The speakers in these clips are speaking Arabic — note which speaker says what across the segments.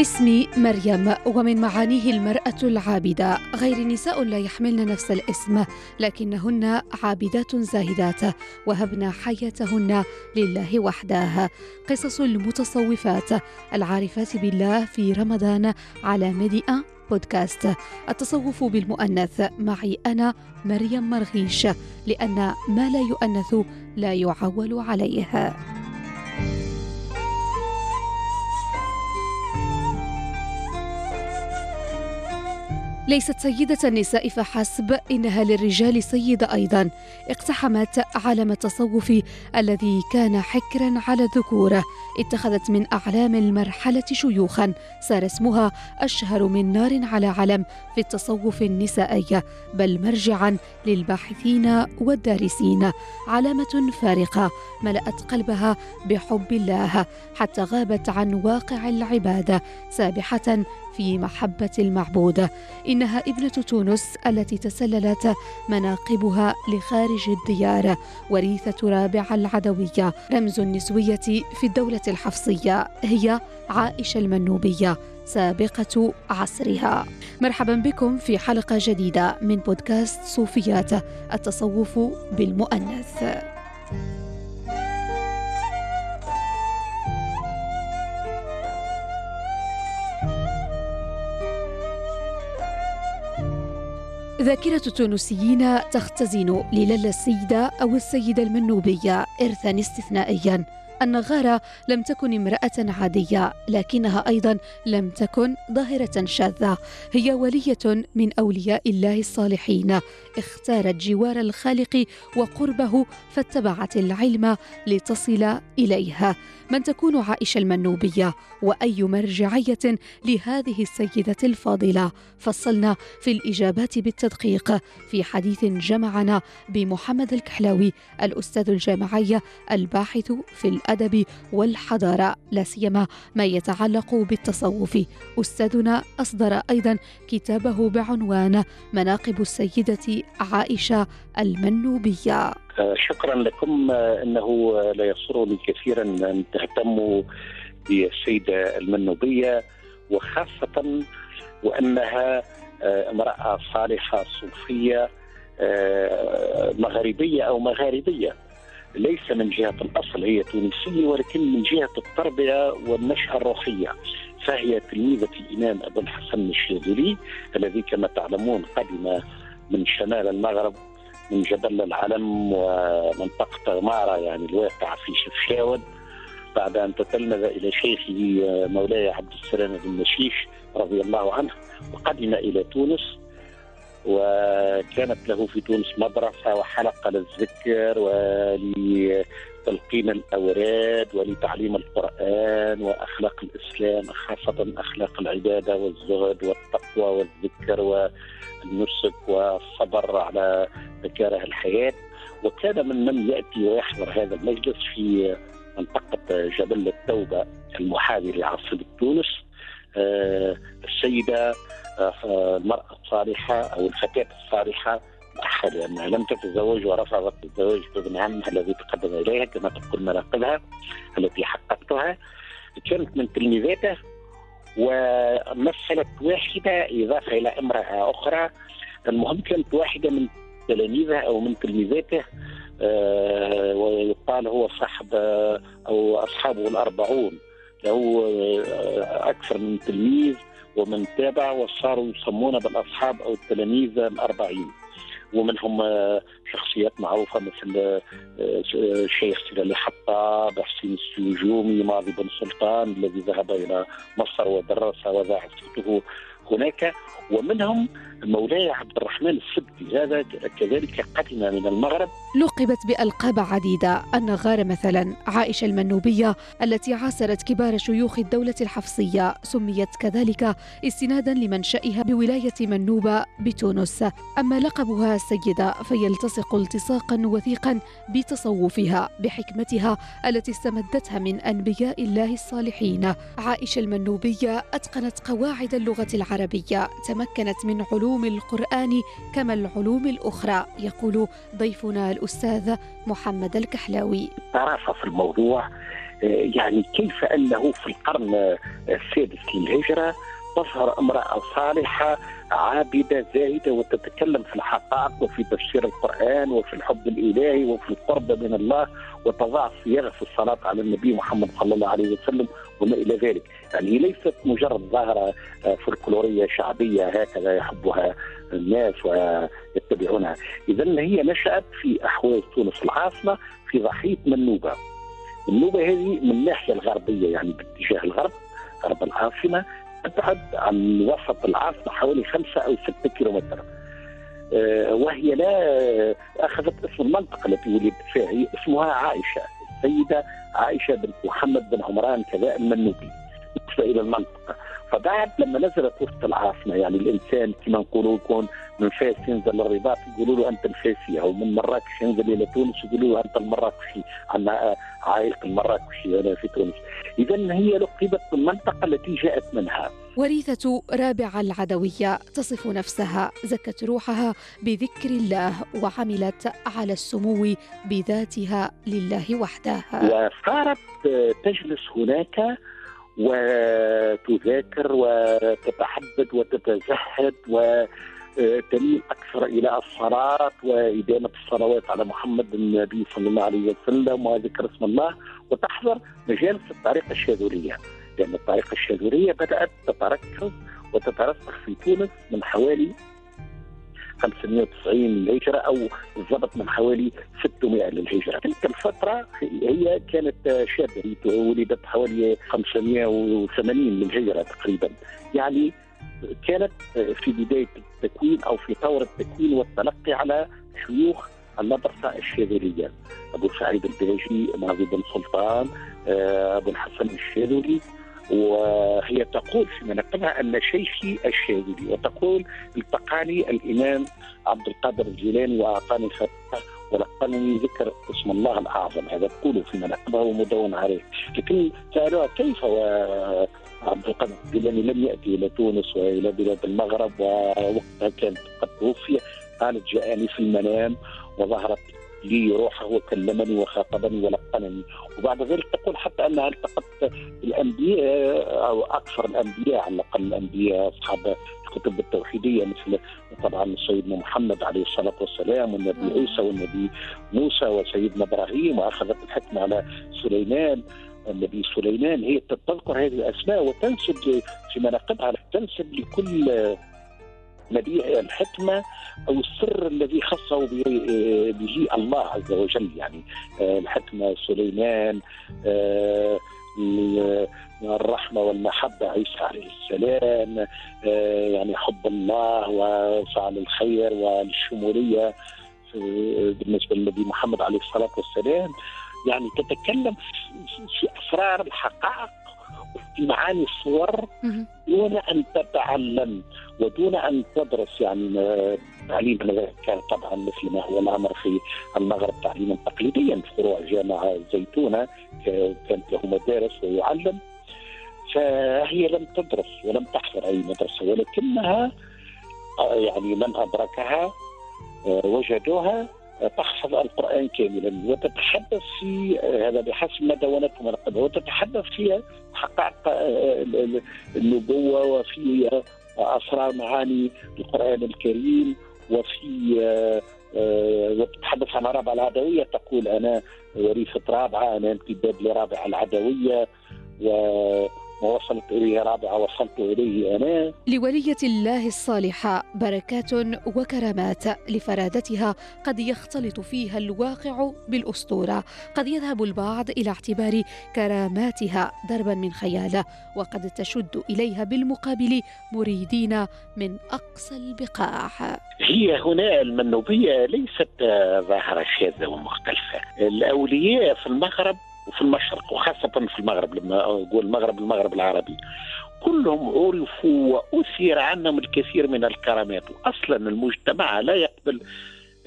Speaker 1: اسمي مريم ومن معانيه المرأة العابدة. غير نساء لا يحملن نفس الاسم لكنهن عابدات زاهدات وهبن حياتهن لله وحده. قصص المتصوفات العارفات بالله في رمضان على ميديا بودكاست. التصوف بالمؤنث. معي أنا مريم مرغيش لأن ما لا يؤنث لا يعول عليه. ليست سيدة النساء فحسب إنها للرجال سيدة أيضا. اقتحمت عالم التصوف الذي كان حكرا على الذكور اتخذت من أعلام المرحلة شيوخا. صار اسمها أشهر من نار على علم في التصوف النسائي. بل مرجعا للباحثين والدارسين. علامة فارقة. ملأت قلبها بحب الله. حتى غابت عن واقع العبادة. سابحة في محبة المعبود إنها ابنة تونس التي تسللت مناقبها لخارج الديار وريثة رابع العدوية رمز النسوية في الدولة الحفصية هي عائشة المنوبية سابقة عصرها. مرحبا بكم في حلقة جديدة من بودكاست صوفيات التصوف بالمؤنث. ذاكرة التونسيين تختزن لللا السيدة أو السيدة المنوبية إرثا استثنائيا. النغارة لم تكن امرأة عادية لكنها أيضا لم تكن ظاهرة شاذة. هي ولية من أولياء الله الصالحين. اختارت جوار الخالق وقربه فاتبعت العلم لتصل إليه من تكون عائشة المنوبية؟ وأي مرجعية لهذه السيدة الفاضلة؟ فصلنا في الإجابات بالتدقيق في حديث جمعنا بمحمد الكحلاوي الأستاذ الجامعي الباحث في الأدب والحضارة لا سيما ما يتعلق بالتصوف. أستاذنا أصدر أيضا كتابه بعنوان مناقب السيدة عائشة المنوبية.
Speaker 2: شكرا لكم. إنه لا يسرني كثيرا أن تهتموا بالسيدة المنوبية وخاصة وأنها امرأة صالحة صوفية مغربية أو مغاربية. ليس من جهة الأصل هي تونسية ولكن من جهة التربية والنشأة الروحية. فهي تلميذة الإمام أبو الحسن الشاذلي الذي كما تعلمون قدم من شمال المغرب من جبل العلم ومنطقة غمارة يعني الواقعة في شفشاون بعد أن تتلمذ إلى شيخه مولاي عبد السلام بن مشيش رضي الله عنه وقدم إلى تونس. وكانت له في تونس مدرسة وحلقة للذكر ولتلقين الأوراد ولتعليم القرآن وأخلاق الإسلام خاصة أخلاق العبادة والزهد والتقوى والذكر والنسك والصبر على مكاره الحياة. وكان من من يأتي ويحضر هذا المجلس في منطقة جبل التوبة المحاذي لعاصمة تونس. السيدة المرأة الصالحة أو الفتاة الصالحة مؤخرا لأنها لم تتزوج ورفضت الزواج بابن عمها الذي تقدم إليها كما تقول مناقبها التي حققتها. كانت من تلميذاته ومثلت واحدة إضافة إلى امرأة أخرى. المهم كانت واحدة من تلاميذه أو من تلميذاته آه ويقال هو صاحب أو أصحابه الأربعون. له آه أكثر من تلميذ ومن تابع وصاروا يسمون بالأصحاب أو التلاميذ الأربعين. ومنهم شخصيات معروفة مثل الشيخ سلالي حطاب حسين السيوجومي ماضي بن سلطان الذي ذهب إلى مصر ودرس وذاع صوته. هناك ومنهم مولاي عبد الرحمن السبتي. هذا كذلك قدم من المغرب.
Speaker 1: لقبت بألقاب عديدة النغارة مثلا عائشة المنوبية التي عاصرت كبار شيوخ الدولة الحفصية سميت كذلك استنادا لمنشئها بولاية منوبة بتونس. أما لقبها السيدة فيلتصق التصاقا وثيقا بتصوفها بحكمتها التي استمدتها من أنبياء الله الصالحين. عائشة المنوبية أتقنت قواعد اللغة العربية. تمكنت من علوم القرآن كما العلوم الأخرى يقول ضيفنا الأستاذ محمد الكحلاوي.
Speaker 2: طرافة في الموضوع يعني كيف أنه في القرن السادس للهجرة تظهر امرأة صالحة عابدة زاهدة وتتكلم في الحقائق وفي تفسير القرآن وفي الحب الإلهي وفي القرب من الله وتضع صياغة في الصلاة على النبي محمد صلى الله عليه وسلم وما إلى ذلك، يعني ليست مجرد ظاهرة فلكلوريه شعبية هكذا يحبها الناس ويتبعونها، اذا هي نشأت في أحواز تونس العاصمة في ضحيه منوبة. منوبة هذه من الناحية الغربية يعني باتجاه الغرب غرب العاصمة تبعد عن وسط العاصمة حوالي خمسة أو ستة كيلومتر. آه، وهي لا أخذت اسم المنطقة التي ولدت فيها اسمها عائشة. السيدة عائشة بنت محمد بن عمران كذا المنوبي بالنسبة إلى المنطقة. فبعد لما نزلت وسط العاصمة يعني الإنسان كما نقولوا يكون من فاس ينزل للرباط يقولوا له أنت الفاسي أو من مراكش ينزل إلى تونس يقولوا له أنت المراكشي عندنا عائلة المراكشي هنا في تونس. اذا هي لقبت بالمنطقة التي جاءت منها.
Speaker 1: وريثة رابعة العدوية تصف نفسها زكت روحها بذكر الله وعملت على السمو بذاتها لله وحدها
Speaker 2: وصارت تجلس هناك وتذاكر وتتحدد وتتزهد وتميل أكثر إلى الصلاة وادامه الصلوات على محمد النبي صلى الله عليه وسلم وذكر اسم الله. وتحضر مجالس الطريقة الشاذورية لأن الطريقة الشاذورية بدأت تتركز وتترسخ في تونس من حوالي 590 للهجرة أو بالضبط من حوالي 600 للهجرة. تلك الفترة هي كانت شابة ولدت حوالي 580 للهجرة تقريبا. يعني كانت في بداية التكوين أو في طور التكوين والتلقي على شيوخ المدرسة الشاذلية. أبو سعيد الباجي ناظر بن سلطان أبو الحسن الشاذلي وهي تقول في مناقبها أن شيخي الشاذلي وتقول التقاني الإمام عبد القادر الجيلاني وأعطاني فتحة ولقنني ذكر اسم الله الأعظم. هذا تقوله في مناقبها ومدون عليه. لكن سألوها كيف عبد القادر الجيلاني لم يأتي إلى تونس وإلى بلاد المغرب ووقتها كانت قد توفي. قالت جاءني في المنام وظهرت لي روحه وكلمني وخاطبني ولقنني. وبعد ذلك تقول حتى أنها التقت بالانبياء أو أكثر الأنبياء على الأقل الأنبياء أصحاب الكتب التوحيدية مثل طبعا سيدنا محمد عليه الصلاة والسلام والنبي عيسى والنبي موسى وسيدنا إبراهيم وأخذت الحكم على سليمان. النبي سليمان هي تذكر هذه الأسماء وتنسب في مناقبها تنسب لكل نبي الحكمة أو السر الذي خصه به الله عز وجل. يعني الحكمة سليمان الرحمة والمحبة عيسى عليه السلام يعني حب الله وفعل الخير والشمولية بالنسبة للنبي محمد عليه الصلاة والسلام. يعني تتكلم في أسرار الحقائق في معاني الصور. دون أن تتعلم ودون أن تدرس يعني تعليم كان طبعا مثل ما هو الأمر في المغرب تعليما تقليديا فروع جامعة الزيتونه كانت له مدارس ويعلم. فهي لم تدرس ولم تحضر أي مدرسة ولكنها يعني من أدركها وجدوها تحفظ القرآن كاملا وتتحدث في هذا بحسب ما دونته وتتحدث في حقائق النبوة وفي أسرار معاني القرآن الكريم وفي وتتحدث عن رابعة العدوية تقول أنا وريثة رابعة أنا امتداد لرابعة العدوية و ووصلت إليه رابعة وصلت إليه أنا.
Speaker 1: لولية الله الصالحة بركات وكرامات لفرادتها قد يختلط فيها الواقع بالأسطورة. قد يذهب البعض إلى اعتبار كراماتها ضربا من خياله وقد تشد إليها بالمقابل مريدين من أقصى البقاع.
Speaker 2: هي هنا المنوبية ليست ظاهرة شاذة ومختلفة. الأولياء في المغرب وفي المشرق وخاصة في المغرب لما أقول المغرب المغرب العربي. كلهم عرفوا وأثير عنهم الكثير من الكرامات. وأصلا المجتمع لا يقبل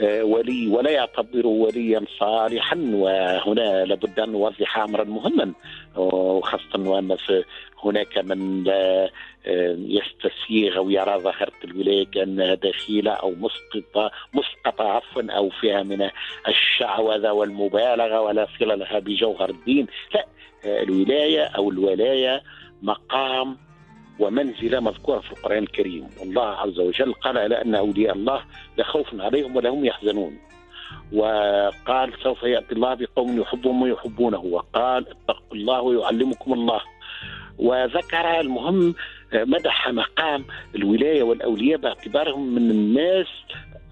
Speaker 2: ولي ولا يعتبر وليا صالحا وهنا لابد أن نوضح أمرا مهما. وخاصة وأن هناك من لا يستسيغ أو يرى ظاهرة الولاية كانها دخيله أو مسقطه مسقطه عفوا أو فيها من الشعوذة والمبالغة ولا صلة لها بجوهر الدين، لا الولاية أو الولاية مقام ومنزلة مذكورة في القرآن الكريم، والله عز وجل قال على أن أولياء الله لا خوف عليهم ولا هم يحزنون. وقال سوف يأتي الله بقوم يحبهم ويحبونه، وقال اتقوا الله ويعلمكم الله. وذكر المهم مدح مقام الولاية والأولياء باعتبارهم من الناس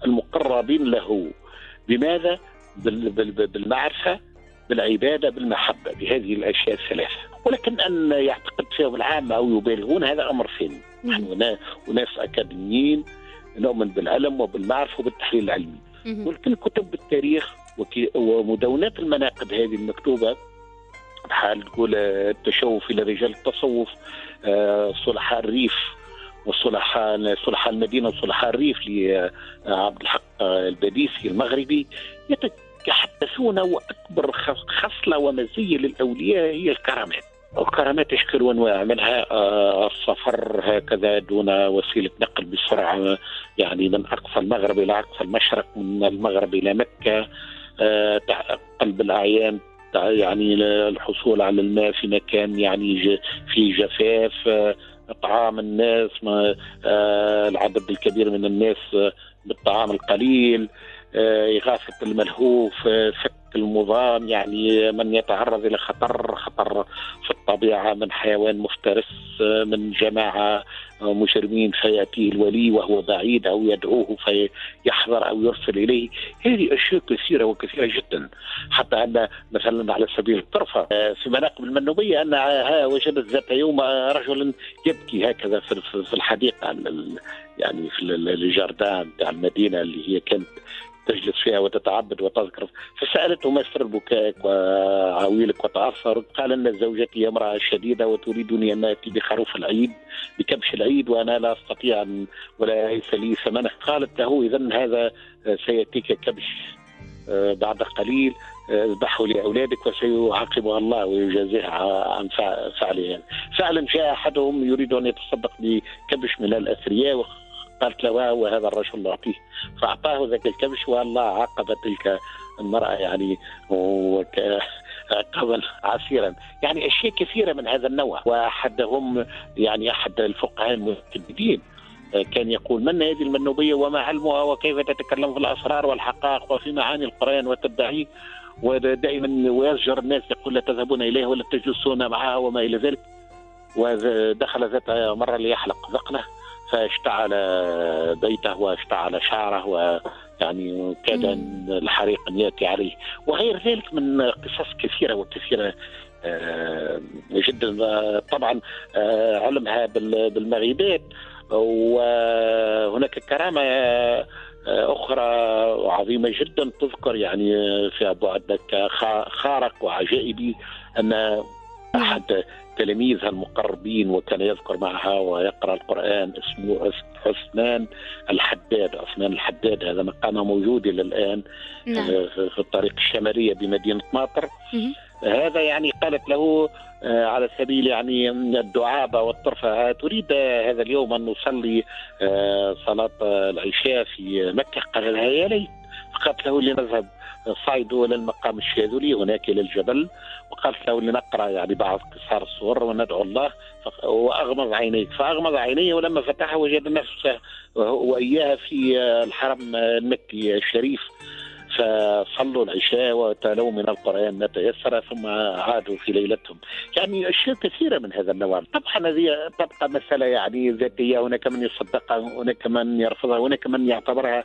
Speaker 2: المقربين له. بماذا؟ بالمعرفة بالعبادة بالمحبة بهذه الأشياء الثلاثة ولكن أن يعتقد فيهم العامه أو يبالغون هذا أمر ثاني نحن وناس أكاديميين نؤمن بالعلم وبالمعرفة وبالتحليل العلمي. ولكن كتب التاريخ ومدونات المناقب هذه المكتوبة بحال تقول التشوف إلى رجال التصوف صلحاء الريف وصلحاء صلحاء المدينة وصلحاء الريف لعبد الحق البديسي المغربي. يتحدثون وأكبر خصلة ومزية للأولياء هي الكرامات. الكرامات اشكال وانواع منها السفر هكذا دون وسيلة نقل بسرعة يعني من أقصى المغرب إلى أقصى المشرق من المغرب إلى مكة قلب الأعيان يعني الحصول على الماء في مكان يعني في جفاف اطعام الناس ما العدد الكبير من الناس بالطعام القليل إغاثة الملهوف فك المضام يعني من يتعرض إلى خطر خطر في الطبيعة من حيوان مفترس من جماعة مجرمين فيأتيه الولي وهو بعيد أو يدعوه فيحضر أو يرسل إليه. هذه أشياء كثيرة وكثيرة جدا. حتى أن مثلا على سبيل الطرفة في مناقب المنوبية أن وجدت ذات يوم رجلا يبكي هكذا في الحديقة يعني في الجاردان تاع المدينة اللي هي كانت تجلس فيها وتتعبد وتذكر. فسألته ما سر بكائك وعويلك وتاثر قال أن زوجتي امرأة شديدة وتريدني أن آتي بخروف العيد بكبش العيد وأنا لا أستطيع أن ولا ليس لي ثمنه. قالت له إذا هذا سيأتيك كبش بعد قليل اذبحه لأولادك وسيعاقبها الله ويجازيها عن فعلها فعلا جاء أحدهم يريد أن يتصدق بكبش من الأثرياء قالت له وهذا الرجل نعطيه فأعطاه ذاك الكبش والله عاقب تلك المرأة يعني عقابا عسيرا. يعني أشياء كثيرة من هذا النوع. وأحدهم يعني أحد الفقهاء المتجددين كان يقول من هذه المنوبية؟ وما علمها؟ وكيف تتكلم في الأسرار والحقائق؟ وفي معاني القرآن؟ وتدعيه ودائما ويزجر الناس يقول لا تذهبون إليه ولا تجلسون معها وما إلى ذلك. ودخل ذات مرة ليحلق ذقنه. فاشتعل بيته واشتعل شعره ويعني كاد الحريق أن يأتي عليه. وغير ذلك من قصص كثيرة وكثيرة جدا. طبعا علمها بالمغيبات وهناك كرامة أخرى عظيمة جدا تذكر يعني فيها بعد خارق وعجائبي أن أحد تلاميذها المقربين وكان يذكر معها ويقرأ القرآن اسمه حسنان الحداد. عثمان الحداد هذا مقامه موجود إلى الآن نعم. في الطريق الشمالية بمدينة ماطر هذا يعني قالت له على سبيل يعني الدعابة والطرفة تريد هذا اليوم أن نصلي صلاة العشاء في مكة؟ قال لها يا ليت. فقالت له لنذهب صعدوا إلى المقام الشاذلي هناك إلى الجبل وقالت له لنقرأ يعني بعض قصار الصور وندعو الله. وأغمض عينيك فأغمض عينيه ولما فتحها وجد نفسه واياها في الحرم المكي الشريف. فصلوا العشاء وتلوا من القرآن ما تيسر ثم عادوا في ليلتهم. يعني أشياء كثيرة من هذا النوع طبعا هذه تبقى مسألة يعني ذاتية. هناك من يصدقها هناك من يرفضها هناك من يعتبرها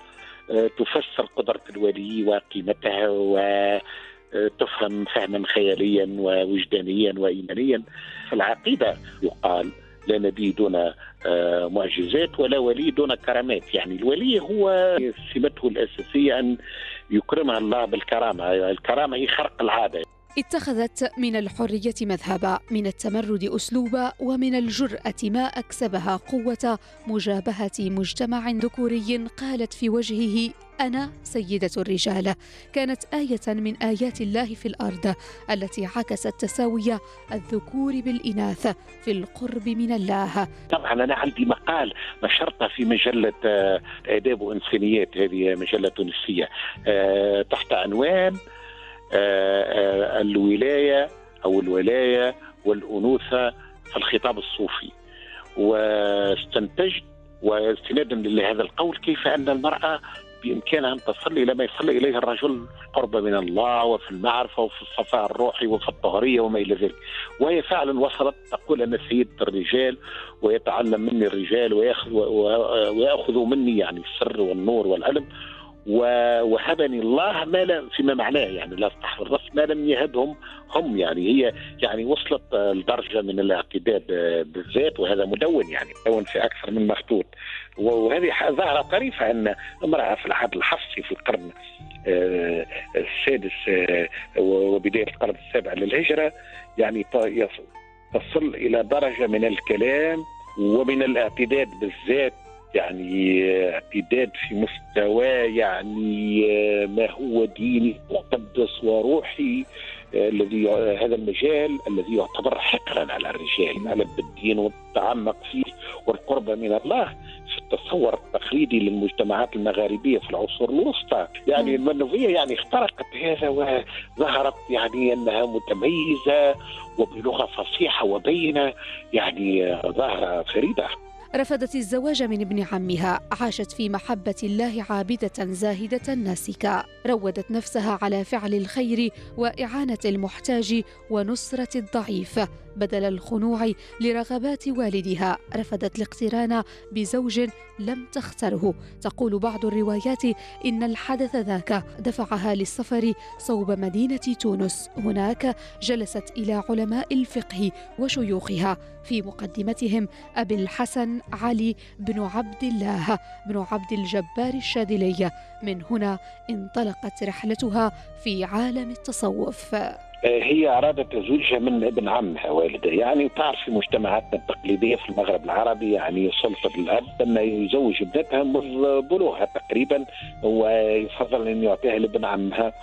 Speaker 2: تفسر قدرة الولي وقيمتها وتفهم فهما خياليا ووجدانيا وإيمانيا. في العقيدة يقال لا نبي دون معجزات ولا ولي دون كرامات. يعني الولي هو سمته الأساسية أن يكرمها الله بالكرامة. الكرامة هي خرق العادة.
Speaker 1: اتخذت من الحرية مذهبا من التمرد أسلوبا ومن الجرأة ما أكسبها قوة مجابهة مجتمع ذكوري قالت في وجهه أنا سيدة الرجال. كانت آية من آيات الله في الأرض التي عكست تساوي الذكور بالإناث في القرب من الله.
Speaker 2: طبعا أنا عندي مقال نشرته في مجلة آه، آداب وإنسانيات هذه مجلة تونسية آه، تحت عنوان آه، الولاية أو الولاية والأنوثة في الخطاب الصوفي. واستنتجت واستنادا لهذا القول كيف أن المرأة بامكانها أن تصل إلى ما يصل إليه الرجل القرب من الله وفي المعرفة وفي الصفاء الروحي وفي الطهرية وما إلى ذلك. وهي فعلا وصلت تقول أنا سيده الرجال ويتعلم مني الرجال وياخذ وياخذوا مني يعني السر والنور والعلم وهبني الله ما لا فيما معناه يعني لا استحضر الرأس ما لم يهبهم هم يعني هي يعني وصلت لدرجة من الاعتداد بالذات وهذا مدون يعني مدون في أكثر من مخطوط. وهذه ظاهرة طريفة أن امرأة في العهد الحفصي في القرن آه، السادس آه، وبداية القرن السابع للهجرة يعني تصل إلى درجة من الكلام ومن الاعتداد بالذات يعني اعتداد في مستوى يعني ما هو ديني مقدس وروحي الذي هذا المجال الذي يعتبر حقرا على الرجال على بالدين والتعمق فيه والقرب من الله. في التصور التقليدي للمجتمعات المغاربية في العصور الوسطى. يعني المنوفية يعني اخترقت هذا وظهرت يعني أنها متميزة وبلغة فصيحة وبينة يعني ظاهرة فريدة.
Speaker 1: رفضت الزواج من ابن عمها. عاشت في محبة الله عابدة زاهدة ناسكة. روضت نفسها على فعل الخير وإعانة المحتاج ونصرة الضعيف. بدل الخنوع لرغبات والدها. رفضت الاقتران بزوج لم تختره. تقول بعض الروايات إن الحدث ذاك دفعها للسفر صوب مدينة تونس. هناك جلست إلى علماء الفقه وشيوخها. في مقدمتهم أبي الحسن علي بن عبد الله بن عبد الجبار الشاذلي. من هنا انطلقت رحلتها في عالم التصوف.
Speaker 2: هي أرادت زوجها من ابن عمها والدها يعني تعرف في مجتمعاتنا التقليدية في المغرب العربي يعني سلطة الأب أن يزوج ابنتها منذ بلوغها تقريبا ويفضل أن يعطيها لابن عمها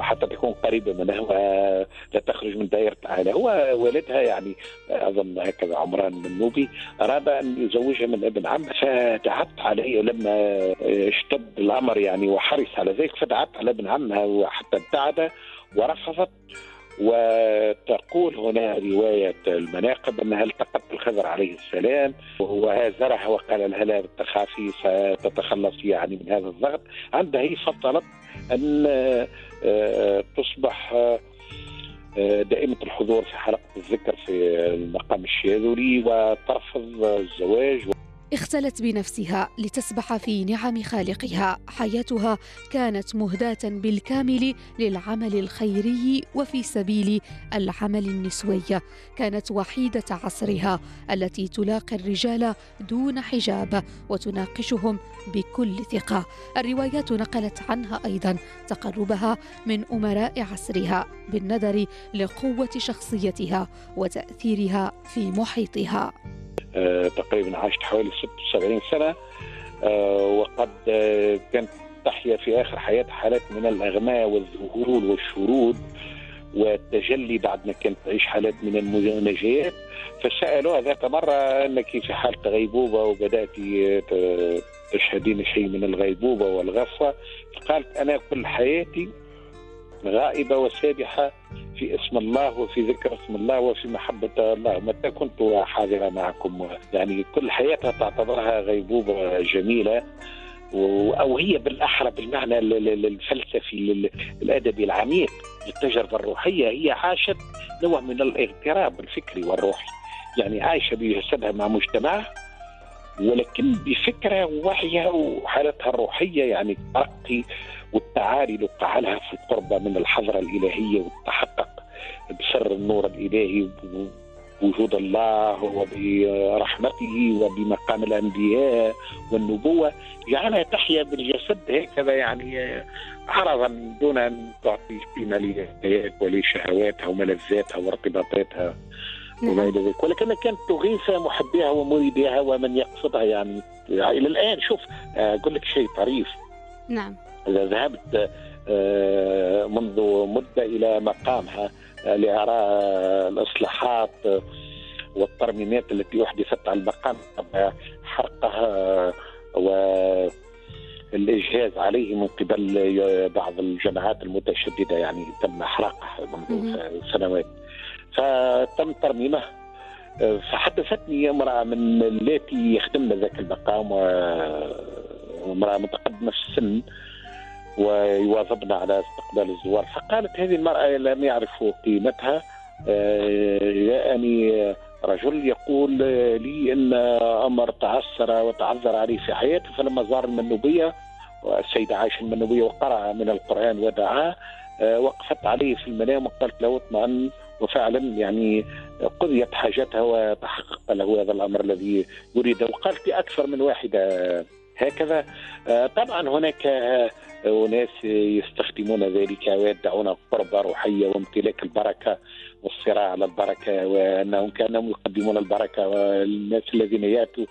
Speaker 2: حتى تكون قريبة منه ولا تخرج من دائرة العائلة هو والدها يعني أظن هكذا عمران النوبي أراد أن يزوجها من ابن عمه فدعت عليه لما اشتد الأمر يعني وحرص على ذلك فدعت على ابن عمها وحتى ابتعد. ورفضت وتقول هنا رواية المناقب أنها التقت الخضر عليه السلام؟ وهازرها وقال لها لا تخافي ستتخلص يعني من هذا الضغط. عندها هي فضلت أن آه، تصبح آه، دائمة الحضور في حلقة الذكر في المقام الشاذلي وترفض الزواج.
Speaker 1: اختلت بنفسها لتسبح في نعم خالقها. حياتها كانت مهداة بالكامل للعمل الخيري وفي سبيل العمل النسوي. كانت وحيدة عصرها التي تلاقي الرجال دون حجاب وتناقشهم بكل ثقة. الروايات نقلت عنها أيضا تقربها من أمراء عصرها بالنظر لقوة شخصيتها وتأثيرها في محيطها.
Speaker 2: تقريبا عاشت حوالي 76 سنة آه، وقد آه، كانت تحيا في آخر حياتها حالات من الأغماء والذهول والشرود والتجلي بعد ما كانت تعيش حالات من المناجيات. فسألوها ذات مرة أنك في حالة غيبوبة وبدأت تشهدين شيء من الغيبوبة والغفوة. فقالت أنا كل حياتي غائبة وسابحة في اسم الله وفي ذكر اسم الله وفي محبة الله. متى كنت حاضرة معكم؟ يعني كل حياتها تعتبرها غيبوبة جميلة أو هي بالأحرى بالمعنى الفلسفي الأدبي العميق للتجربة الروحية. هي عاشت نوع من الاغتراب الفكري والروحي. يعني عايشة بجسدها مع مجتمعها ولكن بفكرة واعية وحالتها الروحية يعني ترقي والتعالي لها في القربة من الحضرة الإلهية والتحقق بسر النور الإلهي بوجود الله وبرحمته وبمقام الأنبياء والنبوة جعلها تحيا بالجسد هكذا يعني عرضا دون أن تعطي قيمة للحياة ولشهواتها وملذاتها وارتباطاتها. وما إلى ذلك. ولكنها كانت تغيث محبيها ومريديها ومن يقصدها يعني, يعني إلى الآن. شوف أقول لك شيء طريف
Speaker 1: نعم.
Speaker 2: إذا ذهبت آه، منذ مدة إلى مقامها آه، لاراء الإصلاحات والترميمات التي أحدثت على المقام حرقها والإجهاز عليه من قبل بعض الجماعات المتشددة يعني تم احراقه منذ سنوات. فتم ترميمه. فحدثتني امرأة من اللاتي يخدمن ذاك المقام وامراه متقدمة في السن ويواظبن على استقبال الزوار. فقالت هذه المرأة لم يعرفوا قيمتها. جاءني رجل يقول لي إن أمر تعسر وتعذر عليه في حياته فلما زار المنوبية والسيده عائشه المنوبية وقرأ من القرآن ودعاه وقفت عليه في المنام وقالت له اطمئن وفعلا يعني قضيت حاجتها وتحقق له هذا الأمر الذي يريده. وقالت أكثر من واحدة هكذا. طبعا هناك أناس يستخدمون ذلك ويدعون قربة روحية وامتلاك البركة. والصراع على البركة وأنهم كأنهم يقدمون البركة والناس الذين يأتوا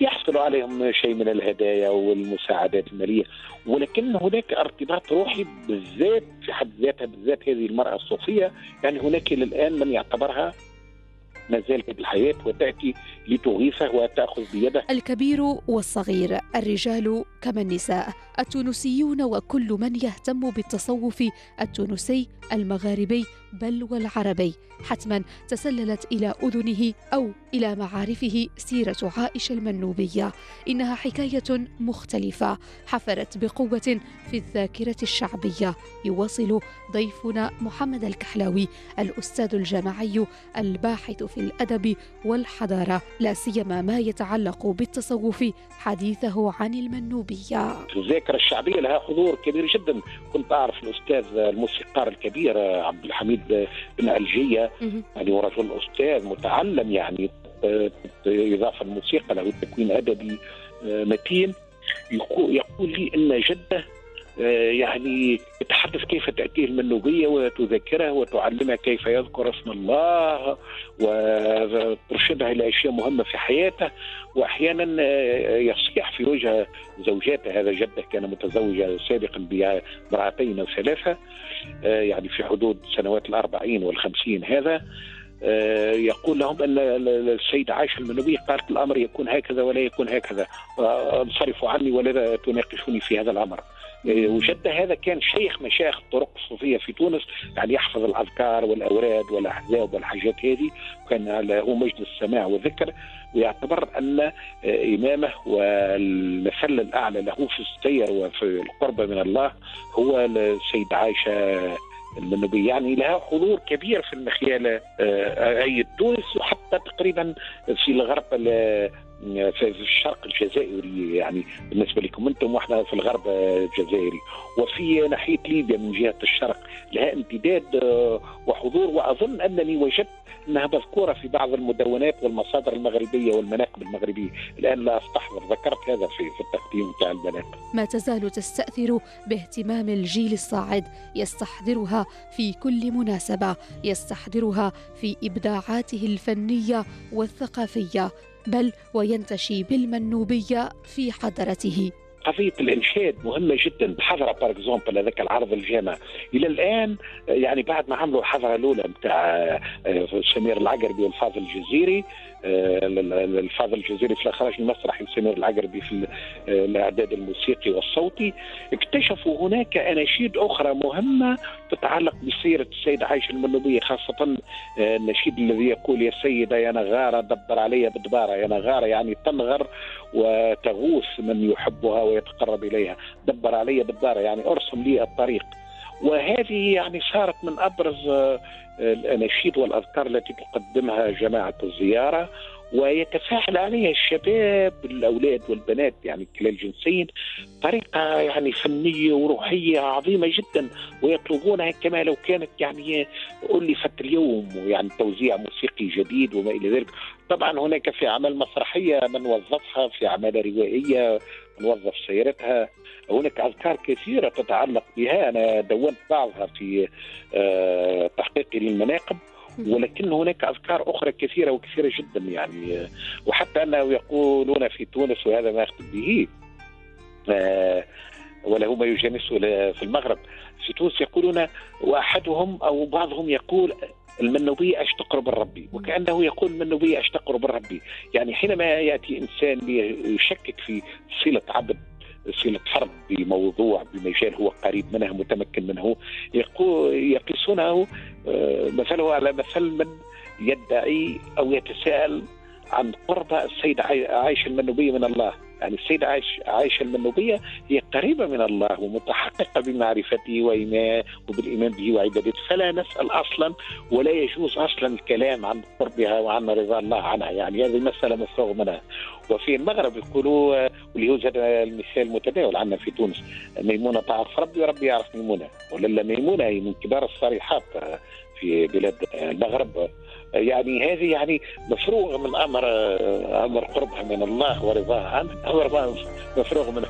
Speaker 2: يحصل عليهم شيء من الهدايا والمساعدات المالية ولكن هناك ارتباط روحي بالذات في حد ذاتها بالذات هذه المرأة الصوفية. يعني هناك إلى الآن من يعتبرها ما زالت بالحياة وتأتي لتغيثه وتأخذ بيده.
Speaker 1: الكبير والصغير الرجال كما النساء التونسيون وكل من يهتم بالتصوف التونسي المغاربي بل والعربي. حتما تسللت إلى أذنه أو إلى معارفه سيرة عائشة المنوبية. إنها حكاية مختلفة. حفرت بقوة في الذاكرة الشعبية. يواصل ضيفنا محمد الكحلاوي الأستاذ الجامعي الباحث في الأدب والحضارة. لا سيما ما يتعلق بالتصوف حديثه عن المنوبية.
Speaker 2: الذاكرة الشعبية لها حضور كبير جدا. كنت أعرف الأستاذ الموسيقار الكبير عبد الحميد بن الجيه يعني هو رجل أستاذ متعلم يعني إضافة الموسيقى له تكوين أدبي آه، متين. يقول لي إن جده آه، يعني يتحدث كيف تأتيه المنوبية وتذكره وتعلمها كيف يذكر اسم الله وترشدها إلى أشياء مهمة في حياته. وأحيانا آه، يصيح في وجه زوجاته هذا جده كان متزوجا سابقا بامرأتين أو ثلاثة آه، يعني في حدود سنوات الأربعين والخمسين هذا. يقول لهم أن السيده عائشه المنوبية قالت الأمر يكون هكذا ولا يكون هكذا. انصرفوا عني ولا تناقشوني في هذا الأمر. إيه، وجد هذا كان شيخ مشايخ الطرق الصوفية في تونس يعني يحفظ الأذكار والأوراد والأحزاب والحاجات هذه كان له مجلس سماع وذكر ويعتبر أن آه، إمامه والمثل الأعلى له في السير وفي القرب من الله هو السيد عائشه المنوبية يعني لها حضور كبير في المخيال آه، أي تونس وحتى تقريبا في الغرب في الشرق الجزائري يعني بالنسبة لكم أنتم وإحنا في الغرب الجزائري. وفي ناحية ليبيا من جهة الشرق لها امتداد آه، وحضور وأظن أنني وجدت أنها مذكورة في بعض المدونات والمصادر المغربية والمناقب المغربية، الآن لا استحضر ذكرت هذا في في التقديم بتاع المناقب.
Speaker 1: ما تزال تستأثر باهتمام الجيل الصاعد، يستحضرها في كل مناسبة، يستحضرها في إبداعاته الفنية والثقافية، بل وينتشي بالمنوبية في حضرته.
Speaker 2: قضية الإنشاد مهمة جدا الحضره par exemple هذاك العرض الجامع. إلى الآن يعني بعد ما عملوا الحضره الأولى نتاع آه، سمير العقربي والفاضل الجزيري آه، الفاضل الجزيري في الأخراج المسرحي وسمير العقربي في آه، الإعداد الموسيقي والصوتي اكتشفوا هناك أناشيد أخرى مهمة تتعلق بسيرة السيده عائشه المنوبية خاصة النشيد الذي يقول يا سيدة يا نغارة دبر علي بدبارة يا نغارة يعني تنغر وتغوص من يحبها ويتقرب إليها. دبر علي بالدار يعني أرسم لي الطريق. وهذه يعني صارت من أبرز آه، الأناشيد والأذكار التي تقدمها جماعة الزيارة. ويتفاعل عليها الشباب الأولاد والبنات يعني كلا الجنسين طريقة يعني فنية وروحية عظيمة جدا ويطلبونها كما لو كانت يعني ألفت اليوم يعني توزيع موسيقي جديد وما إلى ذلك. طبعا هناك في أعمال مسرحية من وظفها في أعمال روائية نوظف سيرتها هناك أذكار كثيرة تتعلق بها. أنا دونت بعضها في آه، تحقيقي للمناقب ولكن هناك أذكار أخرى كثيرة وكثيرة جدا يعني وحتى انه يقولون في تونس وهذا ما اختم به آه، وله ما يجانسه في المغرب. في تونس يقولون وأحدهم أو بعضهم يقول المنوبية أش تقرب الربي وكأنه يقول المنوبية أش تقرب الربي. يعني حينما يأتي إنسان يشكك في صلة عبد صلة حرب بموضوع بمجال هو قريب منه متمكن منه يقيسونه آه، مثله على مثل من يدعي أو يتساءل عن قرب السيدة عائشة المنوبية من الله. يعني السيدة عائشة المنوبية هي قريبة من الله ومتحققة بمعرفته وإيمان وبالإيمان به وعبادته. فلا نسأل أصلا ولا يجوز أصلا الكلام عن قربها وعن رضا الله عنها. يعني هذه مسألة مفروغ منها. وفي المغرب يقولوا واللي هذا المثال المتداول عندنا في تونس ميمونة تعرف ربي وربي يعرف ميمونة. ولا ميمونة هي من كبار الصريحات في بلاد المغرب. يعني هذه يعني مفروغ من أمر أمر قربها من الله ورضاها عنه أمر مفروغ منه.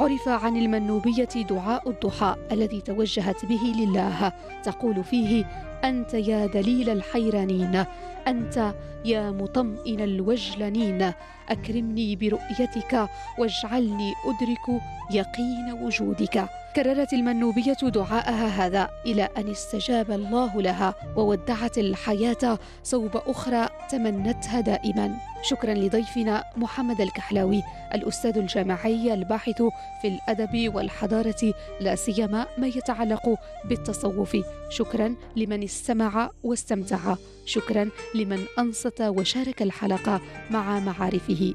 Speaker 1: عرف عن المنوبية دعاء الضحى الذي توجهت به لله تقول فيه أنت يا دليل الحيرانين أنت يا مطمئن الوجلنين أكرمني برؤيتك واجعلني أدرك يقين وجودك. كررت المنوبية دعاءها هذا إلى أن استجاب الله لها وودعت الحياة صوب أخرى تمنتها دائما. شكرا لضيفنا محمد الكحلاوي الأستاذ الجامعي الباحث في الأدب والحضارة لا سيما ما يتعلق بالتصوف. شكرا لمن استمع واستمتع. شكرا لمن أنصت وشارك الحلقة مع معارفه.